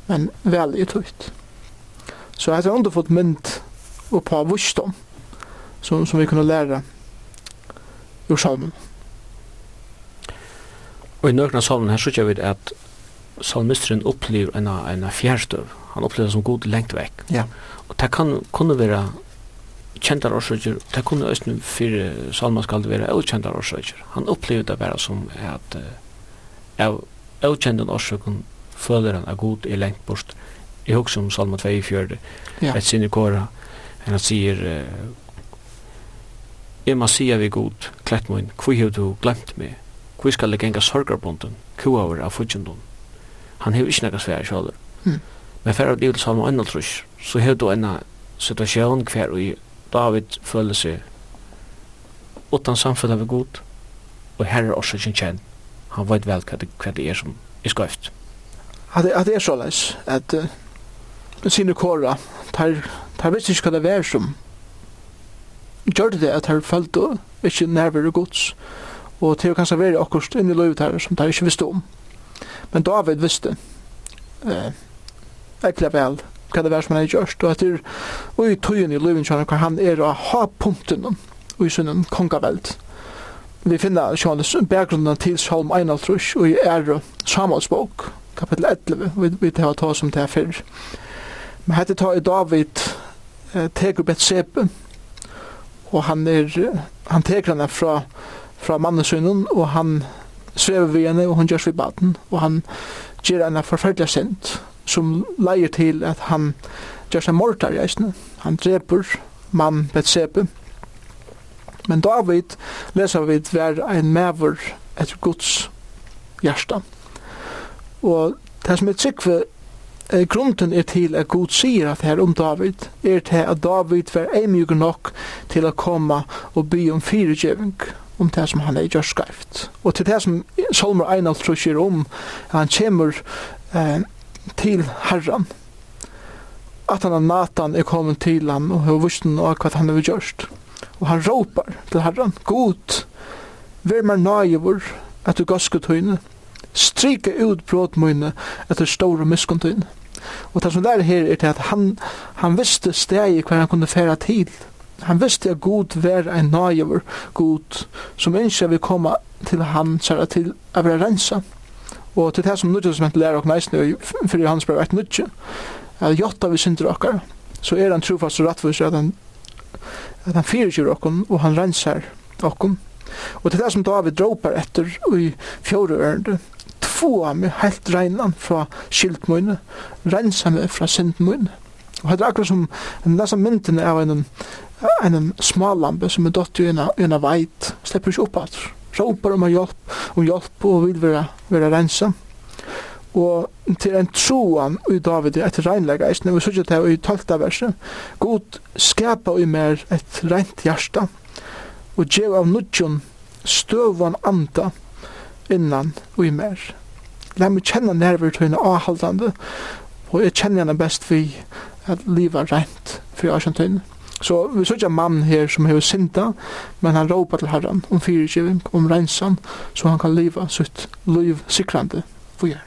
Speaker 3: men vel er tøyt. Så jeg har under fått mynd og på vist om, som, som vi kunne lære ur salmen.
Speaker 2: Og i nøkna salmen her sier vi at salmisteren opplever en, en fjærstøv. Han opplever som god lengt vekk.
Speaker 3: Ja.
Speaker 2: Og det kan kunne være kjentar årsøkjer, det kunne østene for Salman skal være ukjendar årsøkjer. Han opplevde det bare som at av ukjendan orsøkken føler han er god i lengt bort. Jeg husker om Salma 2 i fjørde,
Speaker 3: ja.
Speaker 2: et sinne kåra, enn han sier, jeg må si vi god, klett min, hvor har du glemt meg? Hvor skal jeg genga sorgarbonden, kua over av fudgjendon? Han har ikke nekka svære kjallur.
Speaker 3: Mm.
Speaker 2: Men fyrir av livet Salma 1 så har du enn situasjon hver og David føler seg utan samfunn av god, og her er også sin kjent. Han vet vel hva det, hva det er som er skøyft.
Speaker 3: At, at det er så leis, at uh, sine kåra, tar, tar visst ikke hva det er som gjør det at her og ikke nærvere gods, og til å kanskje være akkurat inn i livet her som tar ikke visste om. Men David visste, eh, uh, ekkert vel, hva det var som han er gjørst, og at det er i tøyen i løven kjønner hva han er å ha punkten og i sønnen kongaveld. Vi finner sjående bakgrunnen til Salm 51 og i ære Samuels bok, kapittel 11, vi, vi tar ta som det er før. Men hette tar i David eh, teker Betsebe, og han, er, han teker henne fra, fra mannesønnen, og han svever vi henne, og hun gjørs ved baden, og han gjør henne forferdelig sint, som leier til at han gjør seg mortar i eisne. Han dreper mann Betsepe. Men David leser vi hver ein mever etter Guds hjärsta. Og det som er tryggve eh, grunden er til at Gud sier at her om David er til at David var eimjuk nok til å komme og by om fyregjeving om det som han er gjør skreift. Og til det som Solmer Einald tror om, han kommer eh, til Herren. At han Nathan er kommet til ham og har vist noe hva han har gjort. Og han råpar til Herren, God, vær meg nøyevor at du gasket høyne, Stryke ut brådmøyne etter store miskontyne. Og det som der her er til at han, han visste steg hva han kunne færa til. Han visste at god var en nøyever god som ønsker vi komme til han, til å være rensa. Og til det som nødvendig som henter lærer og næsne fyrir hans brev et nødvendig at jotta vi synder okkar så er han trofast og rattvis at han at han fyrirgjur okkon og han rensar okkon og til det som David dropar etter i fjore ørende tvåa meg helt reinan fra skiltmøyne rensa meg fra syndmøyne og det er akkurat som nesa myndin av en en smalambe som er dott i en av veit slipper ikke opp alt råpar om hjelp, om hjelp og vil være, være rensa. Og til en troan i David er et reinlegg eisen, vi sier det i 12. verset. God skapa i mer et rent hjärsta, og djev av nudjon støvan anda innan og i mer. La meg kjenne nerver til henne avhaldande, og jeg kjenner henne best vi at livet rent for jeg kjent henne. Så vi ser en mann her som har synda, men han råpar til Herren om fyrirgiving, om rensan, så han kan leva sitt liv sikrande for gjer.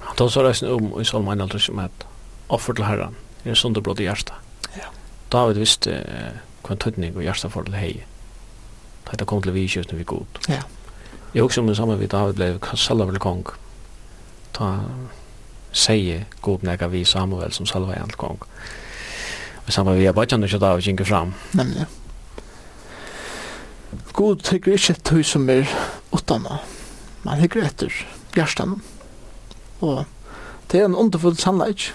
Speaker 2: Han tar så reisen om i Salm 1, som et offer til Herren, er sunderblod i hjertet.
Speaker 3: Ja.
Speaker 2: David visste eh, hva en tøtning og hjertet for til hei. Da det kom til vi i kjøsten vi god.
Speaker 3: Ja.
Speaker 2: Jeg husker om det samme vi David ble Salva vel kong. Ta seie god nega vi Samuel som Salva er kong. Ja i samband med Abadjan og Shadav gikk fram.
Speaker 3: Nemlig. God tykker ikke et høy som er utdannet. Man hykker etter hjertan. Og det er en underfull sannleik.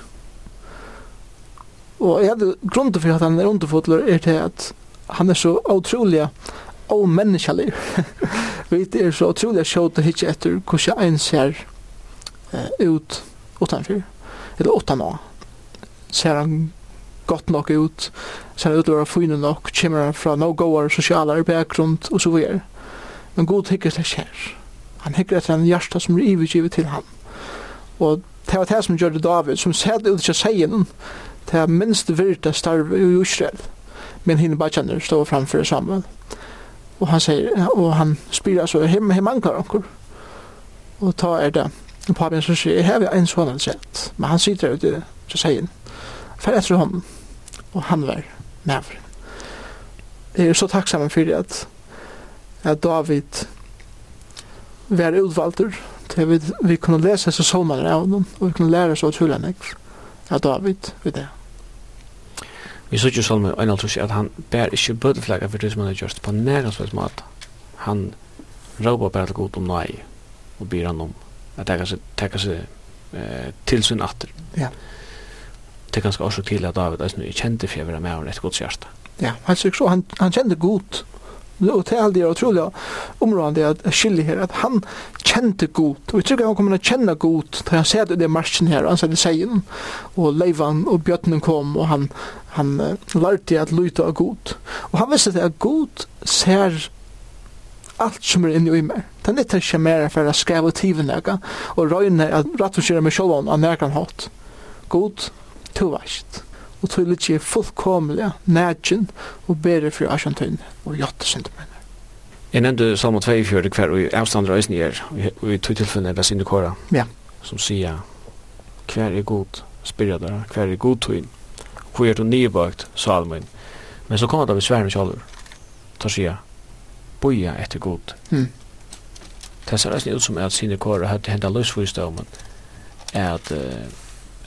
Speaker 3: Og jeg hadde grunnen for at han er underfull er til at han er så utrolig og menneskelig. Vi er så utrolig sjått og hitje etter hvordan en ser ut utanfor. Eller utanå. Ser han gott nok ut, ser han utlører fine nok, kommer han fra no goer, sosialer, bakgrunn, og så videre. Men god hikker det skjer. Han hikker etter en hjärsta som er ivergivet til han. Og det var det som gjør det David, som sett ut til seien, det er minst virte starve i Israel. Men henne bare kjenner stå framfor Samuel. Og han sier, og han spyr så, him, him ankar anker. Og ta er det. Og papen som sier, her har vi en sånn sett. Men han sitter ute til seien för efter honom och han var med. Jag är så tacksam för det att David var utvalter till vi, vi kunde läsa så sånare av honom och vi kunde lära så utrolig mycket av David vid det.
Speaker 2: Vi såg ju med en allt att han bär inte bödeflagga för det som han har gjort på närmansvis mat. Han råbar bara till god om nej och ber han om att täcka sig, täcka sig eh, till sin atter.
Speaker 3: Ja.
Speaker 2: Yeah det er ganske også til at David er kjente for å være med henne et godt hjerte.
Speaker 3: Ja, han sier så, han, han kjente godt. Og det er utrolig områdende at skilje her, at han kjente godt. Og vi tror ikke han kommer til å kjenne godt, da han ser det i marsjen her, og han ser det seien, og leivan og bjøttenen kom, og han, han uh, lærte at lyte av godt. Og han visste at godt ser allt som er inne i meg. Den er ikke mer for å skrive tiven og røyne at rett og slett med sjølven av nærkan hatt. God to veist. Og tog litt ikke fullkomlig nægjen og bedre for Asjantøyne og jatte syndmenn.
Speaker 2: Jeg nevnte Salmo 42 hver og avstander øyne er, og i tog tilfellene er Basin Kåra,
Speaker 3: ja.
Speaker 2: som sier hver er god spyrja der, hver er god tøyn, hvor er du nybøkt salmen. Men så kommer det ved sværen kjallur, tar sier, boja etter god.
Speaker 3: Mm.
Speaker 2: Det ser øyne ut som at Sine Kåra hadde hentet løsfyrståmen, at uh,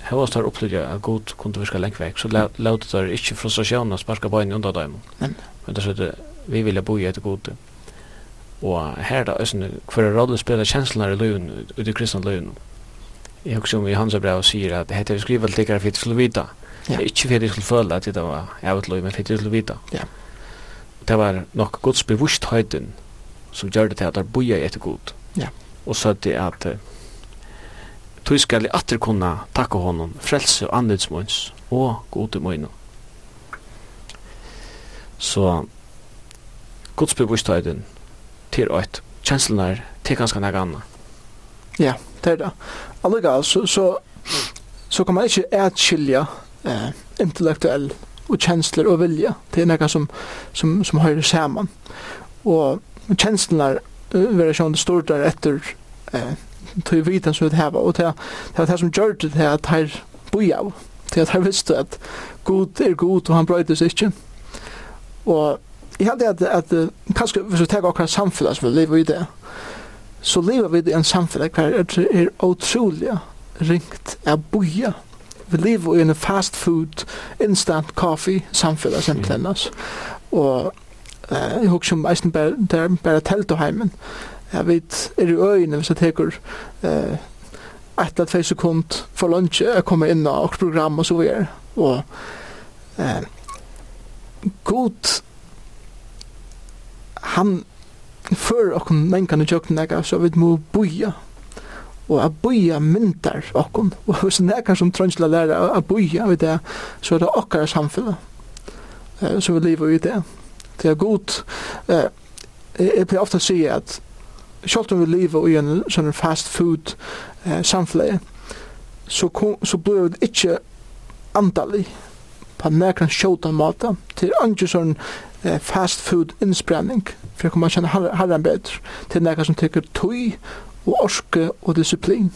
Speaker 2: Her var det opplevd at god kunne virka lengt vekk, så laudet det ikke frustrasjonen å sparka bøyne under dem.
Speaker 3: Men
Speaker 2: men det er sånn, vi vilja bo i etter god. Og her da, øsne, hver rolle spiller kjenslene i løven, ut i kristne løven. Jeg husker om i hans brev sier at hette vi skriver til ikke for
Speaker 3: at
Speaker 2: skulle vita. Ikke for at jeg skulle føle at det var jævlig løy, men for at jeg skulle vita.
Speaker 3: Ja.
Speaker 2: Det var nok gods bevusthøyden som gjør det til at det boi i et god.
Speaker 3: Ja.
Speaker 2: Og så er det at Tui skal jeg atter kunne takke honom, frelse og anledsmåns og gode møyna. Så Guds bevistøyden til øyt, kjenslene er til ganske nægge anna.
Speaker 3: Ja, det er det. Allega, så, så, så kan man ikke atskilja eh, intellektuell og kjensler og vilja. Det er nekka som, som, som høyre saman. Og kjenslene er uh, variasjon stort der etter eh, tog vitan som vi hava, og det var det som gjør det til at her boi av, til at her visste at god er god, og han brøyde seg ikke. Og jeg hadde at, at kanskje hvis vi tar akkurat samfunnet som vi lever i det, så lever vi i en samfunnet hver er er utrolig ringt av boia. Vi lever i en fast food, instant coffee samfunnet som tennes. Og jeg husker som eisen bare, bare telt og heimen, jeg vet, er i øynene hvis jeg teker eh, et eller tve sekund for lunsj, jeg kommer inn og program og så videre. Og eh, god, han før okken mennkan i tjøkken nega, så vi må boja. Og a boja myndar okken. Og hvis nega som trønns til å lære a boja, vet jeg, så er det okkar samfunnet. Eh, så vi lever i det. Det er god. Eh, jeg pleier ofte å si at selv om vi lever i en sånn fast food eh, samfunn, så, så blir vi ikke andalig på nærkant sjåta måte til andre sånn eh, fast food innsprenning for jeg kommer kjenne herren bedre til nærkant som teker tøy og orske og disiplin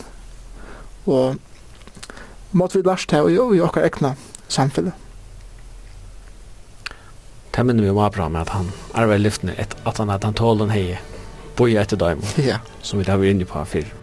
Speaker 3: og måtte vi lærst her og i okkar ekna samfunnet
Speaker 2: Det minner vi om Abraham at han arver lyftene at han at han tålen heie bo i etter dem,
Speaker 3: ja.
Speaker 2: som vi da var inne på før.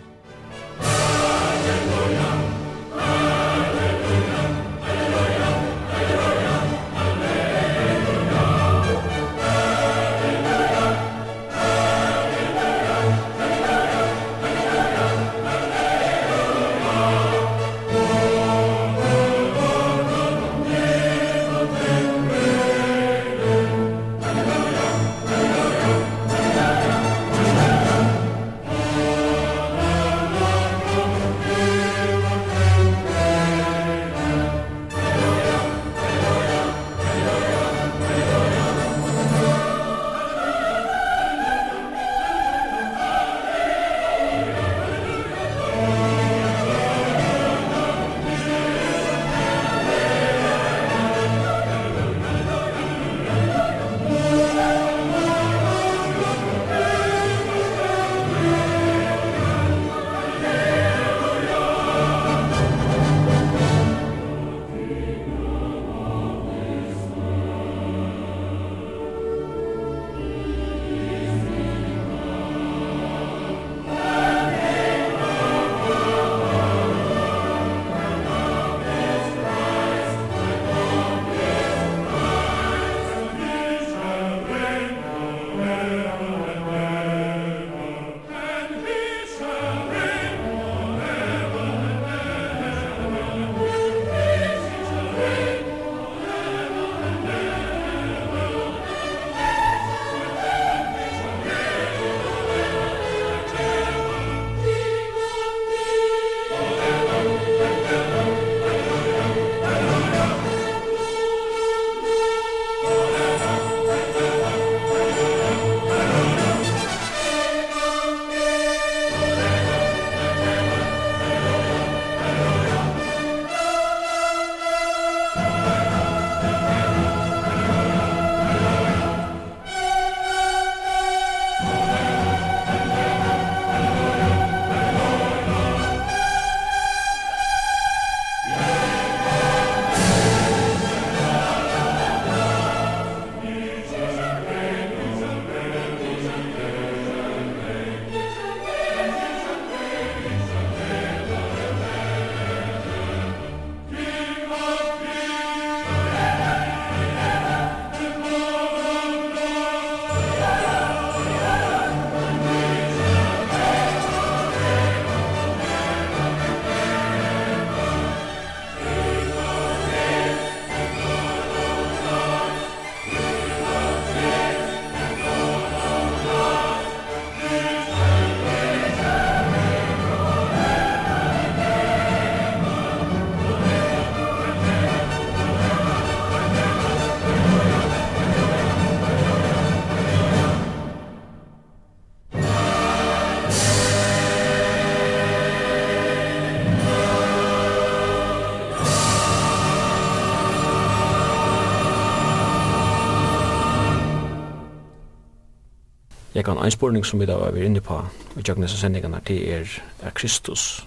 Speaker 2: kan en spurning som vi da var inne på i Jøgnes sendingene, det er, er Kristus.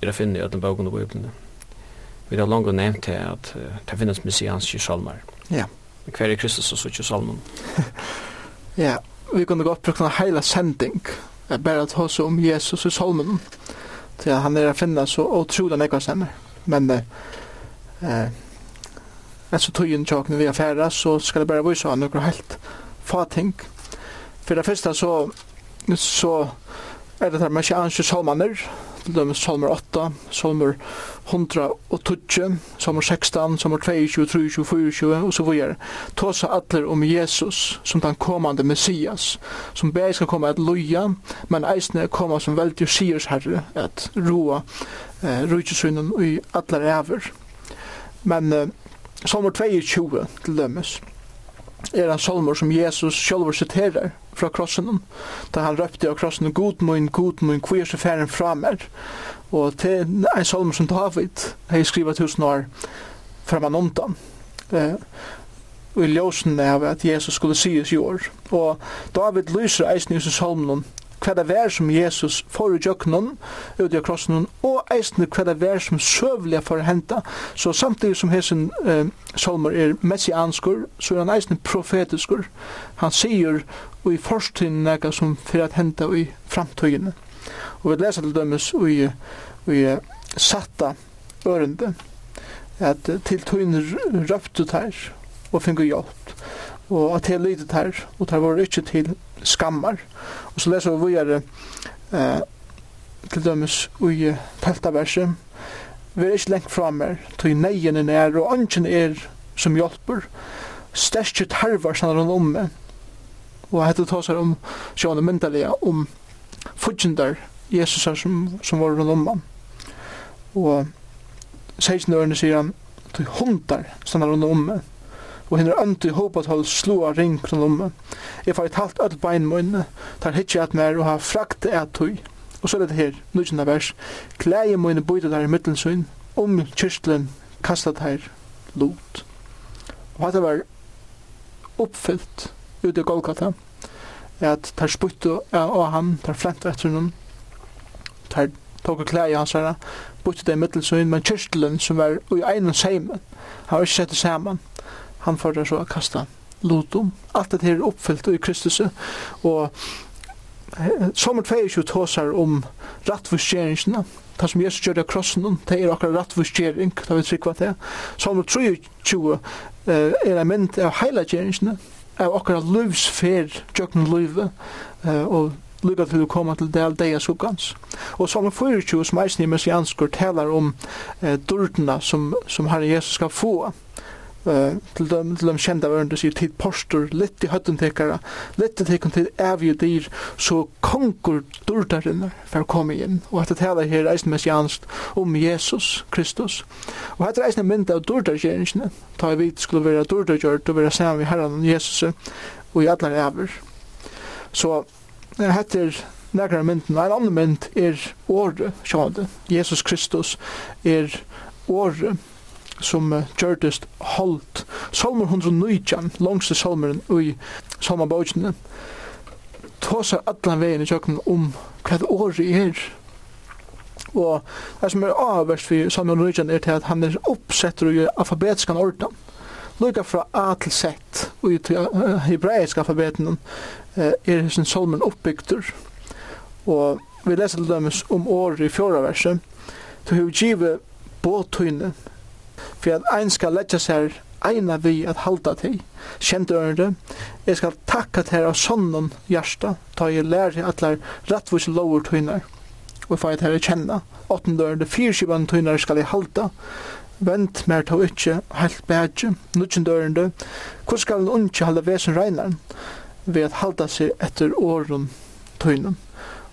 Speaker 2: Vi har finnet i den boken og Bibelen. Vi har langt nevnt til at det finnes messianske salmer.
Speaker 3: Ja.
Speaker 2: Men Hver er Kristus og så ikke salmen?
Speaker 3: ja, vi kunne godt bruke en hele sending, bare at oss om Jesus i salmen. Til han er å finne så utrolig nekva stemmer. Men eh, eh, etter tøyen tjåkene vi har færre, så skal det bare vise han noe helt fating. ting For det første så, så er det der messianske salmaner, til dem salmer 8, salmer 120, salmer 16, salmer 22, 23, 24 og så videre. Tåsa atler om Jesus som den kommande Messias, som bare skal komme at loja, men eisne komme som veldig siers herre, at roa eh, rujtjesunnen i atler ever. Men eh, salmer 22 til dømes er en salmer som Jesus sjølver siterer, fra krossen. Da han røpte av krossen, god mun, god mun, hvor er så færen fra meg? Og til en salmer som David, har skrivet tusen år framan undan. Eh, og i ljósen av at Jesus skulle sies i år. Og David lyser eisen i salmen hva det var som Jesus får i jøkkenen ut i krossen og eisende hva det var som søvlig for henta så samtidig som hesen eh, salmer er messianskur så er han eisende profetiskur. Han sier og i forstiden nega som fyrir at henta i framtøyene og vi leser til dømes og i, i satta ørende at til tøyne røptu tær og fingu hjelp og at det lite her, og det var ikke til skammar. Og så leser vi videre eh, til dømes i teltaverset, vi er ikke lengt fra mer, til neien er nær, og ønsken er som hjelper, største tarvar sannar han om meg. Og hette tar seg om sjående myndelige, om fudgjendar Jesus som, som var rundt om han. Og 16 ørene sier han, til hundar sannar han om meg og hinn er andu i hopat slua ring kron lomme. Jeg fari talt öll bein munne, tar hitje at mer og ha frakt et tui. Og så er det her, nudjenda vers, klæje munne bøyta der i middelsyn, om kyrstlen kastat her lot. Og hatt var oppfyllt ut i Golgata, at tar spyttu av han, tar flent etter noen, tar tog klei hans herra, bøyta der i middelsyn, men kyrstlen som var ui egnan seimen, har ikke sett det saman, han fører så å kaste lotum. Alt det her er oppfyllt i Kristus. Og sommer 22 feir tåsar om rattvurskjeringsene. Det som Jesus gjør det krossen, det er akkurat rattvurskjering, da vi trykker det. Sommer 23 er en mynd av heila heilagjeringsene, av akkurat løvsfer, jøkken løyve, og lukka til å komme til del deia sukkans. Og som er 24 som eisen messianskur talar om eh, durdena som, som Herre Jesus skal få eh til dem til dem kjenda var sier tid postur litt i hötten tekara i tekan til avju dyr så konkur durdaren för komma in och att tala här är messianskt om Jesus Kristus. Och att reisna mynd av durdargärningen ta vi skulle vara durdargjort och vara samman herran Herren Jesus og i alla ever så heter nekra mynden, en annen mynd er året, sjående. Jesus Kristus er året, som uh, gjørtest holdt. Salmer 119, langste salmeren i salmabogene, tåsar allan vegin i tjøkken om hva det året er. Og det som er avverst for salmer 119 er til at han er oppsetter i alfabetiska orden. Lukka fra A til Z, og i hebraiska alfabeten er sin salmen oppbygdur. Og vi leser til dømes om året i fjorda verset, Du har givet båtøyne for at ein skal letja seg eina vi at halda til. Kjente ørende, jeg skal takka til av sånnen hjärsta, ta jeg lære at lær rettvis lover tøyner, og få til jeg kjenna. Åttende ørende, fyrskipan tøyner skal jeg halda, vent mer til ikkje, heilt bætje. Nuttjende ørende, hvor skal en unge halda vesen regnar, ved at halda seg etter åren tøynen.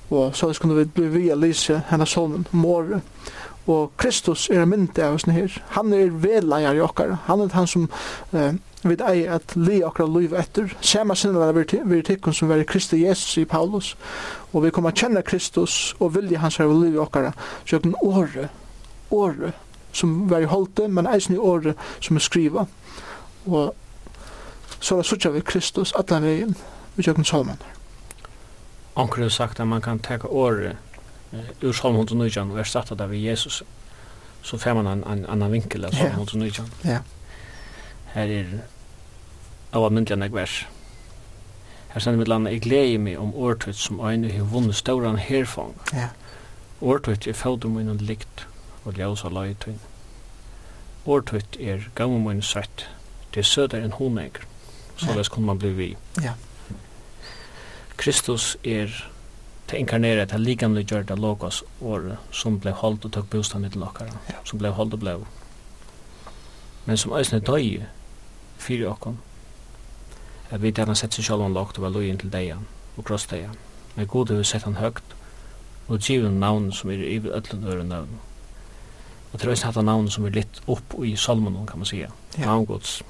Speaker 3: Og så skulle vi bli via Lise, henne solmen, om året Og Kristus er en mynd av oss her. Han er vedleier i okkar. Han er han som eh, vid ei at li okkar liv etter. Sema sinne vi er tikkun som var Kristi Jesus i Paulus. Og vi kommer kjenne Kristus og vilje hans her liv i okkara. Sjøkken åre, åre som var i holdte, men eisen i åre som er skriva. Og så er det vi Kristus, atlan vegin, vi sjøkken salmanar.
Speaker 2: Anker har sagt at man kan teka året ur Salm 119, vers 8, der vi Jesus, så får man en, en annan vinkel av
Speaker 3: Psalm
Speaker 2: 119.
Speaker 3: Ja.
Speaker 2: Her er av myndelig vers. Her sender mitt landa, jeg gleder meg om årtøyt som øyne har vunnet større enn herfang.
Speaker 3: Ja.
Speaker 2: Årtøyt er fødder min og likt, og ljøs av løytøyne. Årtøyt er gammel min søtt, det er sødere enn honeger. Så
Speaker 3: ja.
Speaker 2: det kunne man bli vi.
Speaker 3: Ja.
Speaker 2: Kristus er det inkarnera det likamliga gjorda logos or som blev hållt och tog bostad mitt
Speaker 3: lockar
Speaker 2: som blev halt och blev men som ösnet døy fyra okkom at vi derna sett seg sjálf han lagt og var lojen til deia og krossdeian men god har sett han høgt og givin navn som er i öllun øre navn og til øsnet hatt navn som er litt opp i salmonen, kan man sige
Speaker 3: ja.
Speaker 2: navngods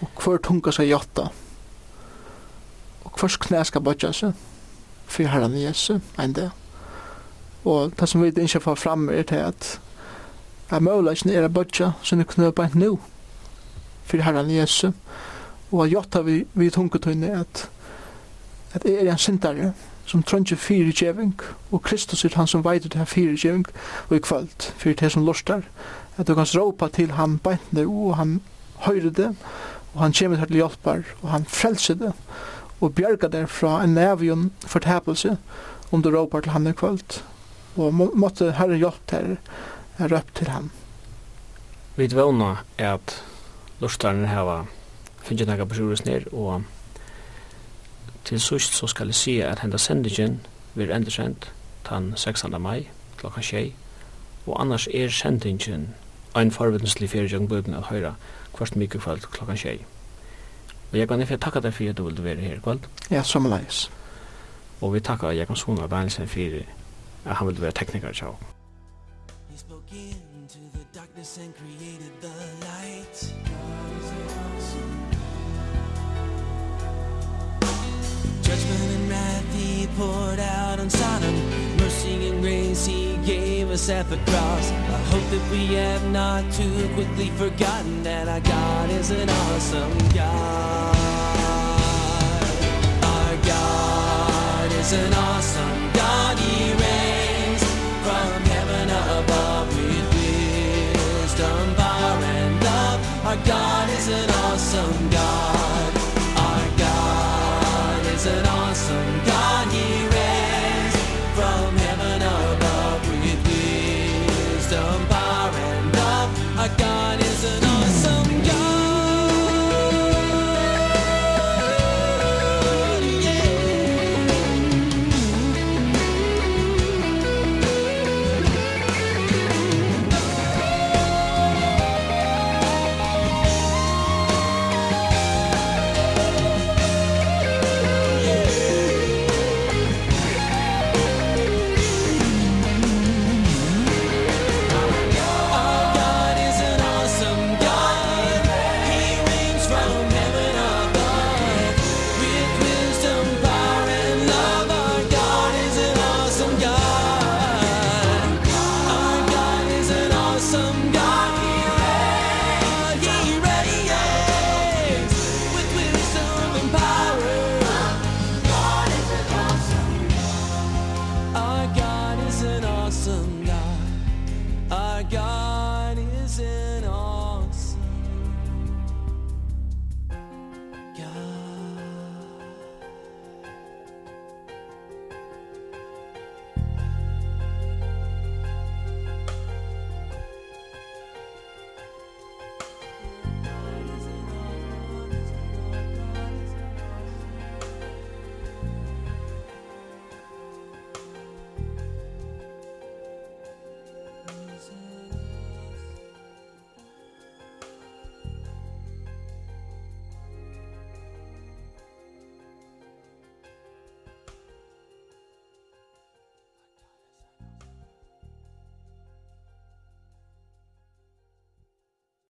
Speaker 3: og hver tunga seg jatta og hvers knæ skal bøtja seg for Herren Jesu, enn det. Og det som vi ikke får fram er til at at møvelagen er bøtja som er knøpa enn nå for Herren Jesu. Og at jotta vi, vi tungetøyne at at er en sintare som trønger fyrirgjeving og Kristus er han som veider til fire fyrirgjeving og i kvöld for det som lustar at du kan råpa til han beintne og han høyre det og han kommer til hjelpar og han frelser det og bjerga der fra en nevion fortapelse om du råpar til han i kvöld. Og må, måtte Herren hjelp til her, røp til han.
Speaker 2: Vi vana er at lortaren heva finnje nekka på ned, og til sust så skal jeg si at henda sendingen vil endersend den 6. mai klokka 6, og annars er sendingen ein forvindenslig fyrir jung bøyden at høyra kvart mykje kvöld klokka 6. Og jeg kan ikke takke deg for at du vil være her i.
Speaker 3: Ja, som leis.
Speaker 2: Og vi takker jeg kan sona Bernsen for at han vil være tekniker. Ciao.
Speaker 4: He spoke into the darkness and created the light. Judgment and wrath he poured out on Sodom saving grace he gave us at the cross. I hope that we have not too quickly forgotten that our God is an awesome God. Our God is an awesome God. He reigns from heaven above with wisdom, power and love. Our God is an awesome God. Our God is an awesome God